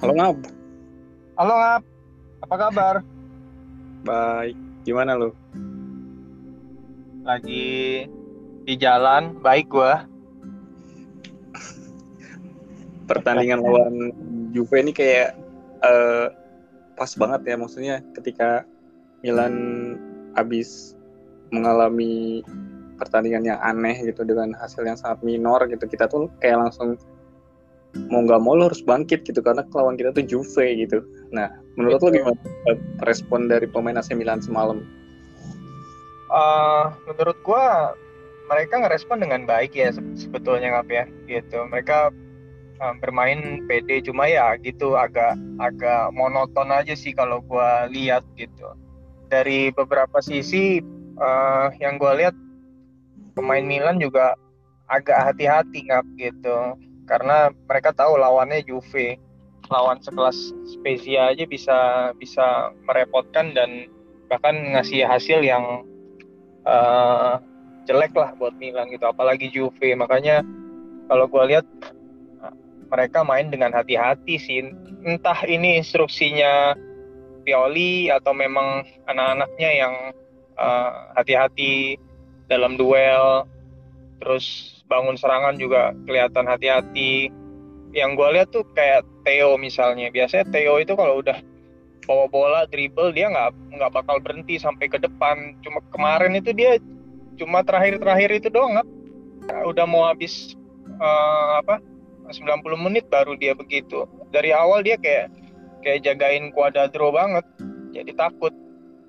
Halo Ngab. Halo Ngap, apa kabar? Baik. Gimana lu? Lagi di jalan, baik gua. Pertandingan lawan Juve ini kayak eh, pas banget ya maksudnya ketika Milan habis mengalami pertandingan yang aneh gitu dengan hasil yang sangat minor gitu kita tuh kayak langsung mau nggak mau lo harus bangkit gitu karena lawan kita tuh Juve gitu. Nah menurut lo gimana respon dari pemain AC Milan semalam? Eh, menurut gua mereka ngerespon dengan baik ya se- sebetulnya Ngap ya, gitu. Mereka eh, bermain pede, cuma ya gitu agak agak monoton aja sih kalau gua lihat gitu. Dari beberapa sisi eh, yang gua lihat pemain Milan juga agak hati-hati Ngap gitu. Karena mereka tahu lawannya Juve. Lawan sekelas Spezia aja bisa bisa merepotkan dan bahkan ngasih hasil yang eh, jelek lah buat Milan gitu. Apalagi Juve. Makanya kalau gue lihat mereka main dengan hati-hati sih. Entah ini instruksinya Pioli atau memang anak-anaknya yang eh, hati-hati dalam duel terus bangun serangan juga kelihatan hati-hati. Yang gue lihat tuh kayak Theo misalnya. Biasanya Theo itu kalau udah bawa bola dribble dia nggak nggak bakal berhenti sampai ke depan. Cuma kemarin itu dia cuma terakhir-terakhir itu doang udah mau habis eh, apa 90 menit baru dia begitu. Dari awal dia kayak kayak jagain Cuadrado banget. Jadi takut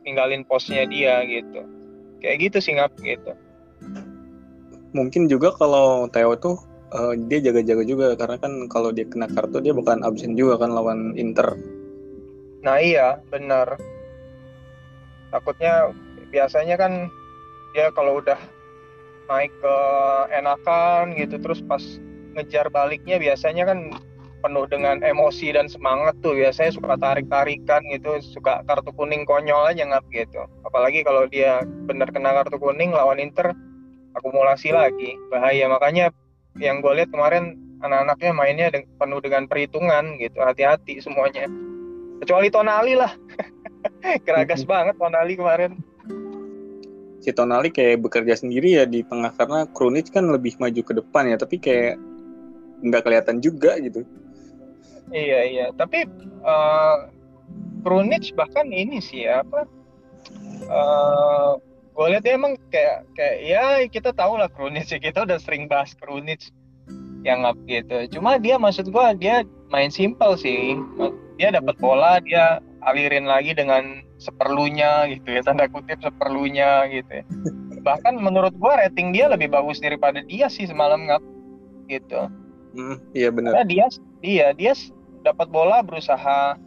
ninggalin posnya dia gitu. Kayak gitu sih ngap gitu Mungkin juga kalau Theo tuh eh, dia jaga-jaga juga karena kan kalau dia kena kartu dia bukan absen juga kan lawan Inter. nah iya benar. Takutnya biasanya kan dia kalau udah naik ke enakan gitu terus pas ngejar baliknya biasanya kan penuh dengan emosi dan semangat tuh. Biasanya suka tarik-tarikan gitu suka kartu kuning konyol aja ngap gitu. Apalagi kalau dia bener kena kartu kuning lawan Inter akumulasi lagi bahaya. Makanya yang gue lihat kemarin anak-anaknya mainnya de- penuh dengan perhitungan gitu. Hati-hati semuanya. Kecuali Tonali lah. Keragas banget Tonali kemarin. Si Tonali kayak bekerja sendiri ya di tengah karena Krunic kan lebih maju ke depan ya tapi kayak nggak kelihatan juga gitu. Iya iya, tapi Krunic bahkan ini sih ya, apa? eh gue lihat dia emang kayak kayak ya kita tahu lah Krunic ya kita udah sering bahas Krunic yang up gitu. Cuma dia maksud gua dia main simple sih. Dia dapat bola dia alirin lagi dengan seperlunya gitu ya tanda kutip seperlunya gitu. Ya. Bahkan menurut gua rating dia lebih bagus daripada dia sih semalam ngap gitu. Hmm, iya benar. Karena dia dia dia s- dapat bola berusaha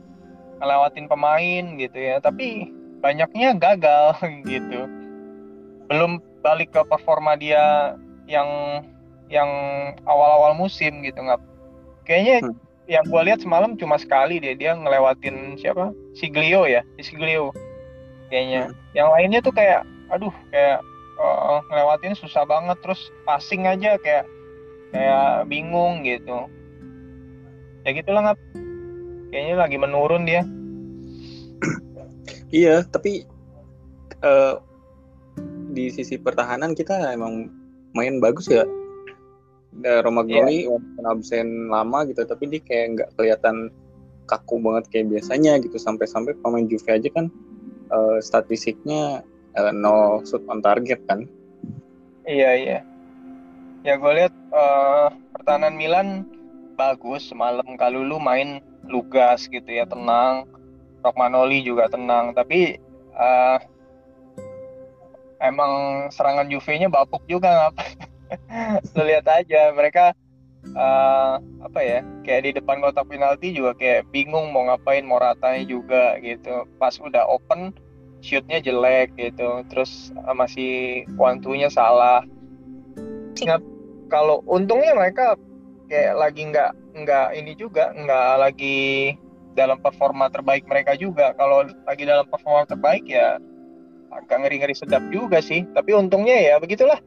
ngelewatin pemain gitu ya, tapi banyaknya gagal gitu. Belum balik ke performa dia yang yang awal-awal musim gitu nggak. Kayaknya Hmm. yang gua lihat semalam cuma sekali deh dia ngelewatin siapa? Siglio ya, Siglio kayaknya. Yang lainnya tuh kayak aduh kayak eh, ngelewatin susah banget terus passing aja kayak kayak bingung gitu ya gitulah ngap kayaknya lagi menurun dia Iya, tapi eh, di sisi pertahanan kita emang main bagus ya. Eh, Romagnoli walaupun absen lama gitu, tapi dia kayak nggak kelihatan kaku banget kayak biasanya gitu. Sampai-sampai pemain Juve aja kan eh, statistiknya eh, no shoot on target kan. iya iya ya gue lihat eh, pertahanan Milan bagus semalam Kalulu main lugas gitu ya tenang Romagnoli juga tenang tapi eh, emang serangan Juve-nya bapuk juga ngap. Lu lihat aja mereka eh, apa ya kayak di depan kotak penalti juga kayak bingung mau ngapain mau ratanya juga gitu. Pas udah open shootnya jelek gitu. Terus eh, masih wantunya salah. Nggak- kalau untungnya mereka kayak lagi nggak nggak ini juga nggak lagi dalam performa terbaik mereka juga. Kalau lagi dalam performa terbaik ya agak ngeri-ngeri sedap juga sih tapi untungnya ya begitulah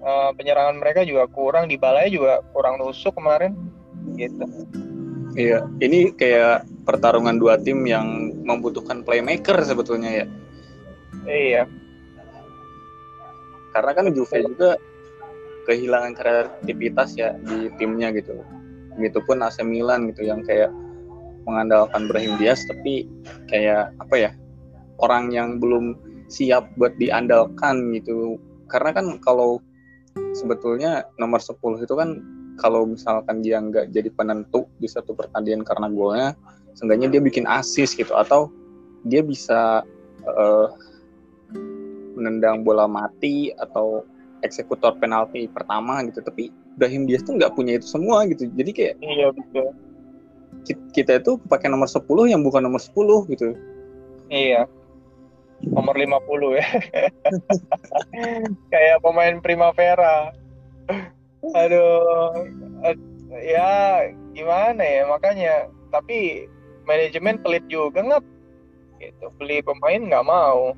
Eh, penyerangan mereka juga kurang di balai juga kurang nusuk kemarin gitu Iya, ini kayak pertarungan dua tim yang membutuhkan playmaker sebetulnya ya. Iya. Karena kan Juve juga kehilangan kreativitas ya di timnya gitu. Begitupun AC Milan gitu yang kayak mengandalkan Brahim Diaz tapi kayak apa ya orang yang belum siap buat diandalkan gitu. Karena kan kalau sebetulnya nomor 10 itu kan kalau misalkan dia nggak jadi penentu di satu pertandingan karena golnya, seenggaknya dia bikin asis gitu atau dia bisa uh, menendang bola mati atau eksekutor penalti pertama gitu. Tapi Brahim Diaz tuh nggak punya itu semua gitu. Jadi kayak iya betul. Kita itu pakai nomor 10 yang bukan nomor 10 gitu. Iya. Nomor 50 ya. kayak pemain Primavera. Aduh. Ya gimana ya? Makanya tapi manajemen pelit juga nggak gitu beli pemain nggak mau.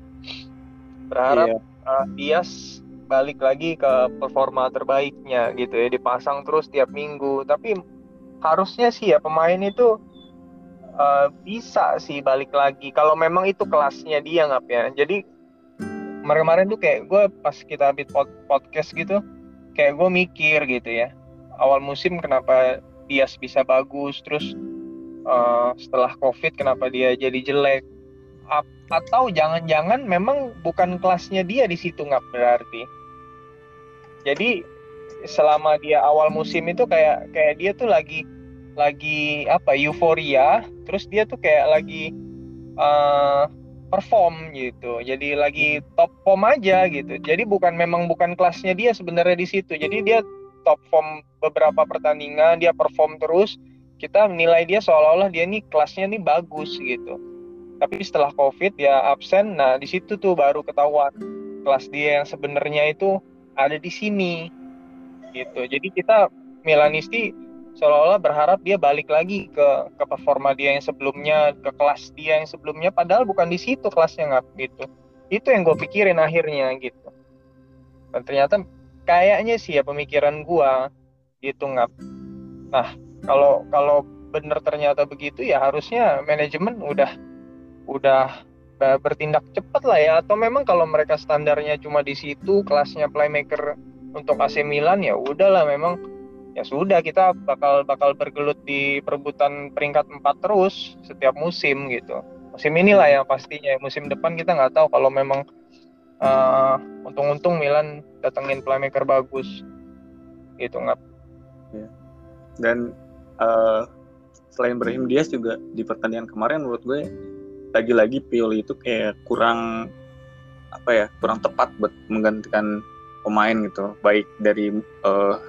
Berharap iya. uh, Dias balik lagi ke performa terbaiknya gitu ya. Dipasang terus tiap minggu. Tapi harusnya sih ya pemain itu uh, bisa sih balik lagi. Kalau memang itu kelasnya dia nggak ya. Jadi kemarin-kemarin tuh kayak gue pas kita habis podcast gitu kayak gue mikir gitu ya. Awal musim kenapa Dias bisa bagus terus uh, setelah covid kenapa dia jadi jelek? A atau jangan-jangan memang bukan kelasnya dia di situ nggak berarti? Jadi selama dia awal musim itu kayak kayak dia tuh lagi lagi apa euforia terus dia tuh kayak lagi uh, perform gitu. Jadi lagi top form aja gitu. Jadi bukan memang bukan kelasnya dia sebenarnya di situ. Jadi dia top form beberapa pertandingan dia perform terus. Kita menilai dia seolah-olah dia nih kelasnya nih bagus gitu. Tapi setelah covid dia absen nah di situ tuh baru ketahuan kelas dia yang sebenarnya itu ada di sini gitu. Jadi kita Milanisti seolah-olah berharap dia balik lagi ke ke performa dia yang sebelumnya ke kelas dia yang sebelumnya padahal bukan di situ kelasnya nggak gitu. Itu yang gue pikirin akhirnya gitu. Dan ternyata kayaknya sih ya pemikiran gue gitu nggak nah kalau kalau bener ternyata begitu ya harusnya manajemen udah udah bertindak cepat lah ya. Atau memang kalau mereka standarnya cuma di situ kelasnya playmaker untuk AC Milan ya udahlah memang ya sudah kita bakal bakal bergelut di perebutan peringkat 4 terus setiap musim gitu. Musim inilah yang pastinya musim depan kita nggak tahu kalau memang uh, untung-untung Milan datengin playmaker bagus. Gitu nggak ya. dan uh, selain Brahim Diaz juga di pertandingan kemarin menurut gue lagi-lagi Pioli itu kayak kurang apa ya kurang tepat buat menggantikan pemain gitu. Baik dari uh,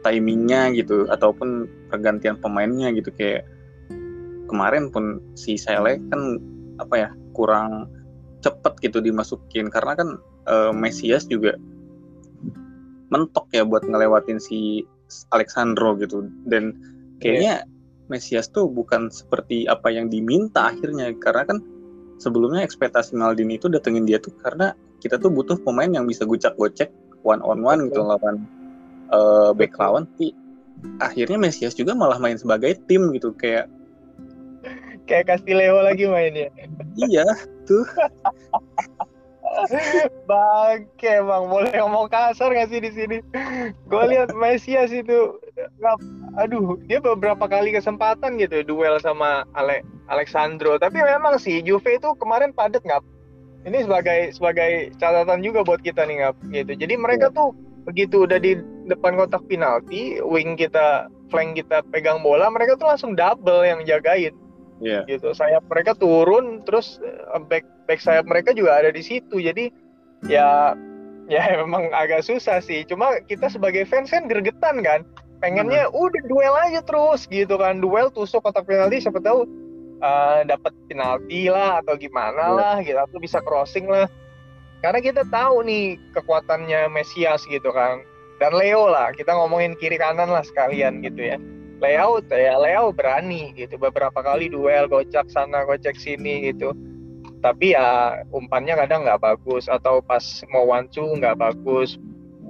timingnya gitu ataupun pergantian pemainnya gitu. Kayak kemarin pun si Sele kan apa ya kurang cepet gitu dimasukin. Karena kan uh, Mesias juga mentok ya buat ngelewatin si Alexandro gitu. Dan kayaknya yeah. Mesias tuh bukan seperti apa yang diminta akhirnya. Karena kan sebelumnya ekspektasi Maldini itu datengin dia tuh karena kita tuh butuh pemain yang bisa gocak-gocek one on one gitu lawan uh, back lawan tapi akhirnya Mesias juga malah main sebagai tim gitu kayak kayak Castileo lagi mainnya iya tuh Bangke bang, boleh ngomong kasar gak sih di sini? Gue lihat Mesias itu, aduh, dia beberapa kali kesempatan gitu duel sama Ale Alexandro. Tapi memang sih Juve itu kemarin padat nggak? Ini sebagai sebagai catatan juga buat kita nih nggak gitu. Jadi mereka yeah. tuh begitu udah di depan kotak penalti, wing kita, flank kita pegang bola, mereka tuh langsung double yang jagain. Yeah. Gitu. Sayap mereka turun, terus eh, back back sayap mereka juga ada di situ. Jadi ya ya memang agak susah sih. Cuma kita sebagai fans kan gergetan kan. Pengennya hmm. udah duel aja terus gitu kan. Duel tusuk kotak penalti siapa tahu uh, dapat penalti lah atau gimana yeah. lah gitu atau bisa crossing lah karena kita tahu nih kekuatannya Mesias gitu kan dan Leo lah kita ngomongin kiri kanan lah sekalian gitu ya. Leo ya Leo berani gitu beberapa kali duel gocak sana gocek sini gitu. Tapi ya umpannya kadang nggak bagus atau pas mau wancu nggak bagus.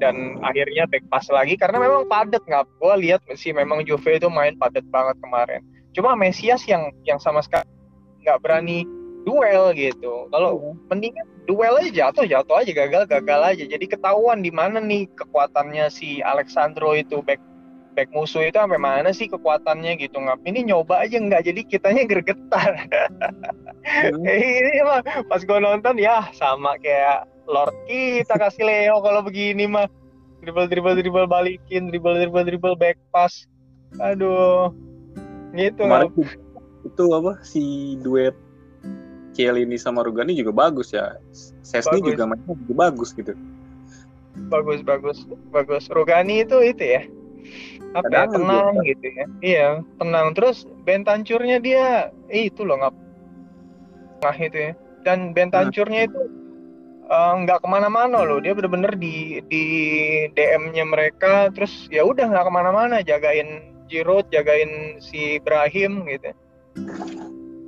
Dan akhirnya back pass lagi karena memang padat. Nggak gue lihat sih memang Juve itu main padat banget kemarin. Cuma Mesias yang yang sama sekali nggak berani duel gitu. Kalau iya. mendingan duel aja jatuh jatuh aja gagal gagal aja. Jadi ketahuan di mana nih kekuatannya si Alexandro itu back back musuh itu sampai mana sih kekuatannya gitu. Nggak ini nyoba aja nggak jadi kitanya gergetar. Hmm. ini mah pas gue nonton ya sama kayak Lord kita kasih Leo kalau begini mah. Dribble dribble dribble balikin dribble dribble dribble back pass. Aduh. Gitu. Kemarin itu apa si duet Cielini sama Rugani juga bagus ya. Sesni bagus. juga mainnya juga bagus gitu. Bagus bagus bagus. Rugani itu itu ya. Apa ya, tenang gitu. gitu ya. Iya tenang. Terus bentancurnya dia eh, itu loh ngap nah itu ya. Dan bentancurnya hmm. itu Eh, nggak uh, ke mana-mana loh. Dia bener-bener di di DM-nya mereka. Terus ya udah nggak ke mana-mana. Jagain Giroud jagain si Ibrahim gitu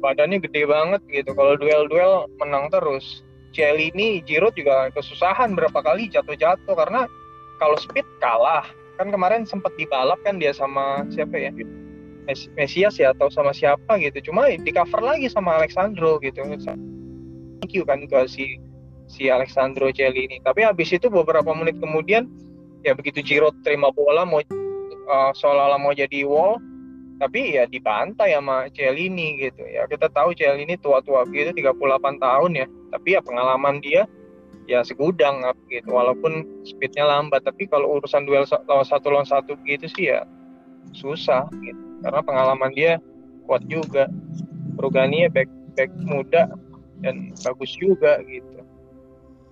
badannya gede banget gitu. Kalau duel-duel menang terus ini Giroud juga kesusahan berapa kali jatuh-jatuh. Karena kalau speed kalah. Kan kemarin sempat dibalap kan dia sama siapa ya? Mesias ya atau sama siapa gitu. Cuma di cover lagi sama Alexandro gitu. Thank you kan ke si si Alexandro Celini. Tapi habis itu beberapa menit kemudian ya begitu Giroud terima bola mau uh, seolah-olah mau jadi wall tapi ya dibantai sama Celini gitu ya. Kita tahu Celini tua-tua gitu 38 tahun ya. Tapi ya pengalaman dia ya segudang gitu. Walaupun speednya lambat tapi kalau urusan duel lawan satu lawan satu gitu sih ya susah gitu. Karena pengalaman dia kuat juga. Rugani ya back back muda dan bagus juga gitu.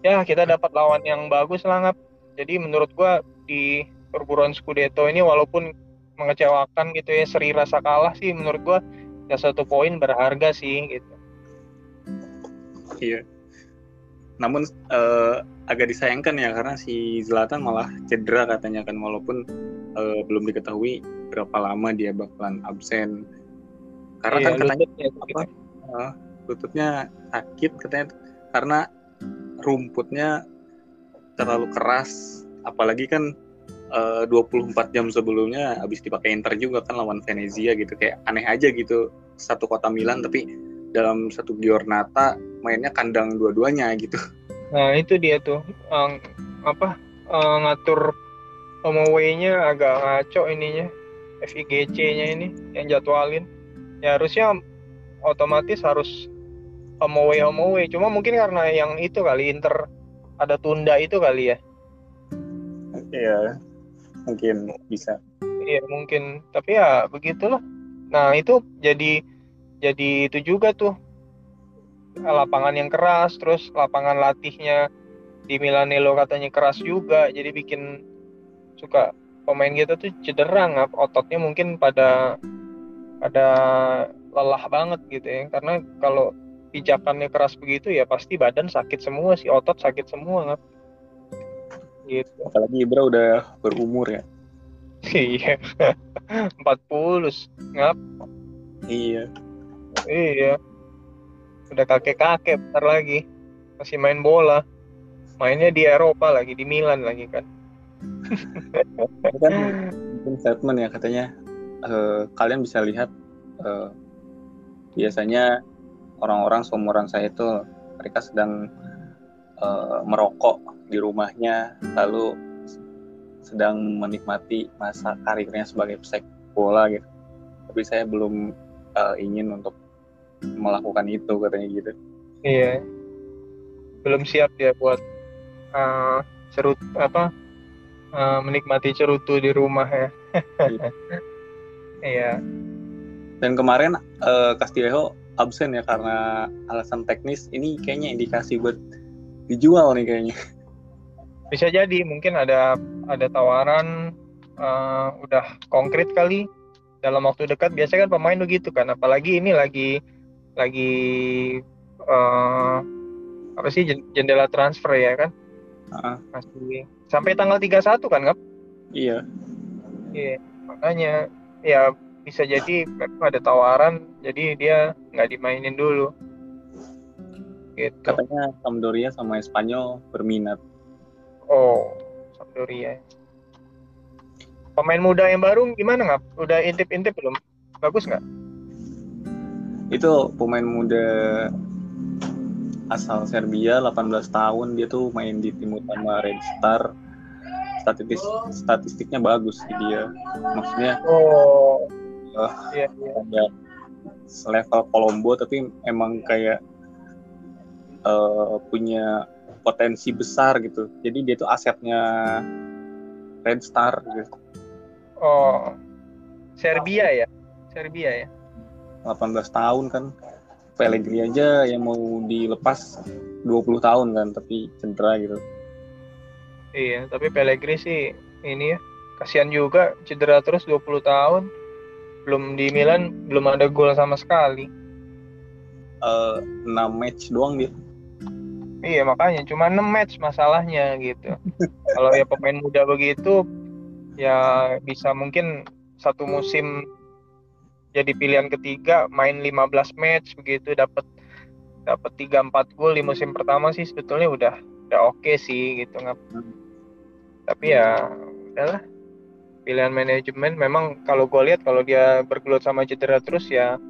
Ya kita dapat lawan yang bagus lah jadi menurut gua di perburuan Scudetto ini walaupun mengecewakan gitu ya seri rasa kalah sih menurut gua. Ya satu poin berharga sih gitu. Iya. Namun uh, agak disayangkan ya karena si Zlatan malah cedera katanya kan walaupun uh, belum diketahui berapa lama dia bakalan absen. Karena iya, kan katanya apa? Uh, lututnya sakit katanya. Karena rumputnya terlalu keras apalagi kan uh, 24 jam sebelumnya habis dipakai Inter juga kan lawan Venezia gitu. Kayak aneh aja gitu satu kota Milan tapi dalam satu giornata mainnya kandang dua-duanya gitu. Nah itu dia tuh um, apa uh, ngatur home away-nya agak ngaco ininya FIGC-nya ini yang jadwalin. Ya harusnya otomatis harus home away home away cuma mungkin karena yang itu kali Inter ada tunda itu kali ya. Iya mungkin bisa. Iya mungkin. Tapi ya begitulah. Nah itu jadi jadi itu juga tuh. Lapangan yang keras terus lapangan latihnya di Milanello katanya keras juga jadi bikin suka pemain kita tuh cedera nggak ototnya mungkin pada pada lelah banget gitu ya. Karena kalau pijakannya keras begitu ya pasti badan sakit semua sih otot sakit semua ngap gitu. Apalagi Ibra udah berumur ya. Iya. 40 ngap. Iya. Iya. Udah kakek-kakek bentar lagi. Masih main bola. Mainnya di Eropa lagi di Milan lagi kan. Kan statement ya katanya uh, kalian bisa lihat uh, biasanya orang-orang seumuran saya itu mereka sedang uh, merokok di rumahnya lalu sedang menikmati masa karirnya sebagai pesepak bola gitu. Tapi saya belum uh, ingin untuk melakukan itu katanya gitu. Iya. Belum siap ya buat uh, cerut apa uh, menikmati cerutu di rumah ya. Iya, iya. dan kemarin uh, Castillejo absen ya karena alasan teknis. Ini kayaknya indikasi buat dijual nih kayaknya bisa jadi mungkin ada ada tawaran uh, udah konkret kali. Dalam waktu dekat biasanya kan pemain begitu kan. Apalagi ini lagi lagi uh, apa sih jendela transfer ya kan? Uh. masih sampai tanggal 31 kan kap? Iya. Iya makanya ya bisa jadi ada tawaran jadi dia nggak dimainin dulu. Gitu. katanya Sampdoria sama Espanyol berminat oh Sampdoria. Pemain muda yang baru gimana nggak? Udah intip-intip belum? Bagus nggak? Itu pemain muda asal Serbia 18 tahun dia tuh main di tim utama Red Star statistik statistiknya bagus sih dia maksudnya Oh, uh, iya, iya. ada selevel Colombo tapi emang kayak uh, punya potensi besar gitu jadi dia tuh asetnya Red Star gitu Oh, Serbia ya? Serbia ya? 18 tahun kan Pellegrini aja yang mau dilepas 20 tahun kan tapi cedera gitu Iya, tapi Pellegrini sih ini ya kasihan juga cedera terus 20 tahun. Belum di Milan belum ada gol sama sekali. uh, 6 match doang dia Iya, makanya cuma 6 match masalahnya gitu. Kalau ya pemain muda begitu ya bisa mungkin satu musim jadi pilihan ketiga main 15 match begitu dapat dapat 3 4 gol di musim pertama sih sebetulnya udah udah oke sih gitu nggak tapi ya udahlah pilihan manajemen memang kalau gue lihat kalau dia bergelut sama cedera terus ya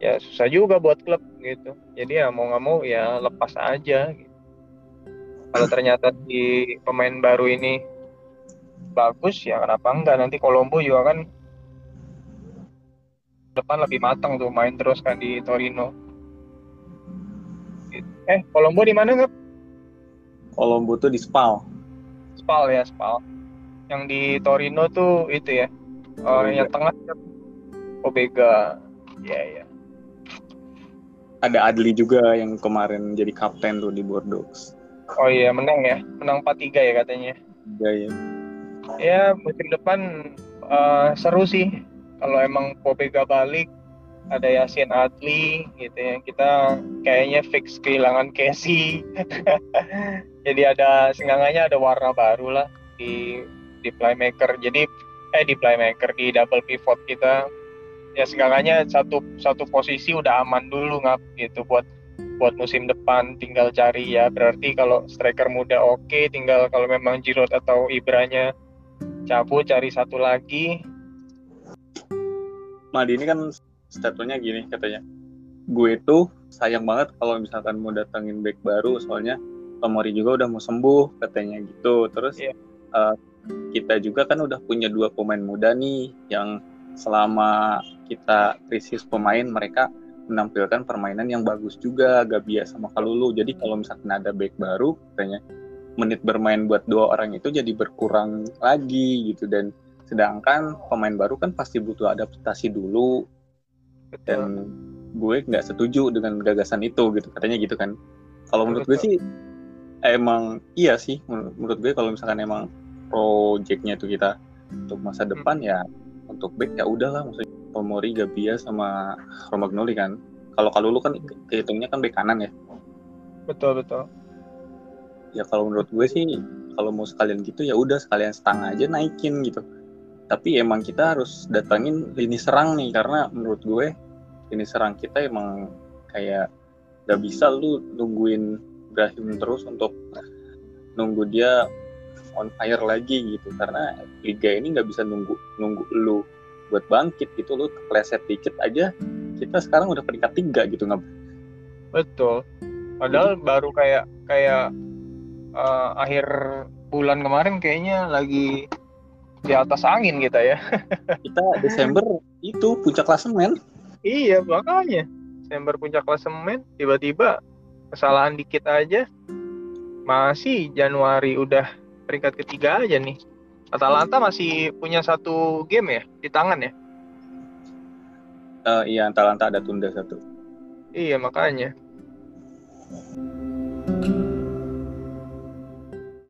ya susah juga buat klub gitu. Jadi ya mau nggak mau ya lepas aja gitu. kalau ternyata di pemain baru ini bagus ya kenapa enggak? Nanti Colombo juga kan depan lebih matang tuh main terus kan di Torino. Eh Colombo di mana nggak Colombo tuh di Spal. Spal ya Spal. Yang di Torino tuh itu ya oh, yang tengah Obega. Ya ya ada Adli juga yang kemarin jadi kapten tuh di Bordeaux. Oh iya menang ya. Menang 4-3 ya katanya. Juga ya ya musim depan eh, seru sih. Kalau emang Pobega balik ada Yasin Adli gitu ya. Kita kayaknya fix kehilangan Casey. Jadi ada senggangannya ada warna baru lah di di playmaker. Jadi eh di playmaker di double pivot kita ya senggangannya satu satu posisi udah aman dulu ngap gitu buat buat musim depan tinggal cari ya. Berarti kalau striker muda oke tinggal kalau memang Giroud atau Ibranya cabut cari satu lagi. Madi ini kan statementnya gini katanya. Gue tuh sayang banget kalau misalkan mau datangin back baru soalnya Tomori juga udah mau sembuh katanya gitu. Terus Iya. eh, kita juga kan udah punya dua pemain muda nih yang selama kita krisis pemain mereka menampilkan permainan yang bagus juga Gabia sama Kalulu. Jadi kalau misalkan ada back baru katanya menit bermain buat dua orang itu jadi berkurang lagi gitu. Dan sedangkan pemain baru kan pasti butuh adaptasi dulu. Betul. dan gue nggak setuju dengan gagasan itu gitu katanya gitu kan. Kalau menurut gue sih emang iya sih. Menurut, menurut gue kalau misalkan emang projectnya itu kita untuk masa depan ya untuk back ya udahlah maksudnya Tomori Gabia sama Romagnoli kan. Kalau kalau lu kan kehitungnya kan back kanan ya. Betul betul. Ya kalau menurut gue sih kalau mau sekalian gitu ya udah sekalian setengah aja naikin gitu. Tapi emang kita harus datangin lini serang nih karena menurut gue lini serang kita emang kayak gak bisa lu nungguin Ibrahim terus untuk nunggu dia on fire lagi gitu. Karena liga ini nggak bisa nunggu nunggu lu buat bangkit gitu lu keleset dikit aja kita sekarang udah peringkat tiga gitu nggak betul. Padahal baru kayak kayak eh, akhir bulan kemarin kayaknya lagi di atas angin kita ya. Kita Desember itu puncak klasemen. Iya makanya. Desember puncak klasemen tiba-tiba kesalahan dikit aja. Masih Januari udah peringkat ketiga aja nih Atalanta masih punya satu game ya di tangan ya? Eh, iya Atalanta ada tunda satu. Iya makanya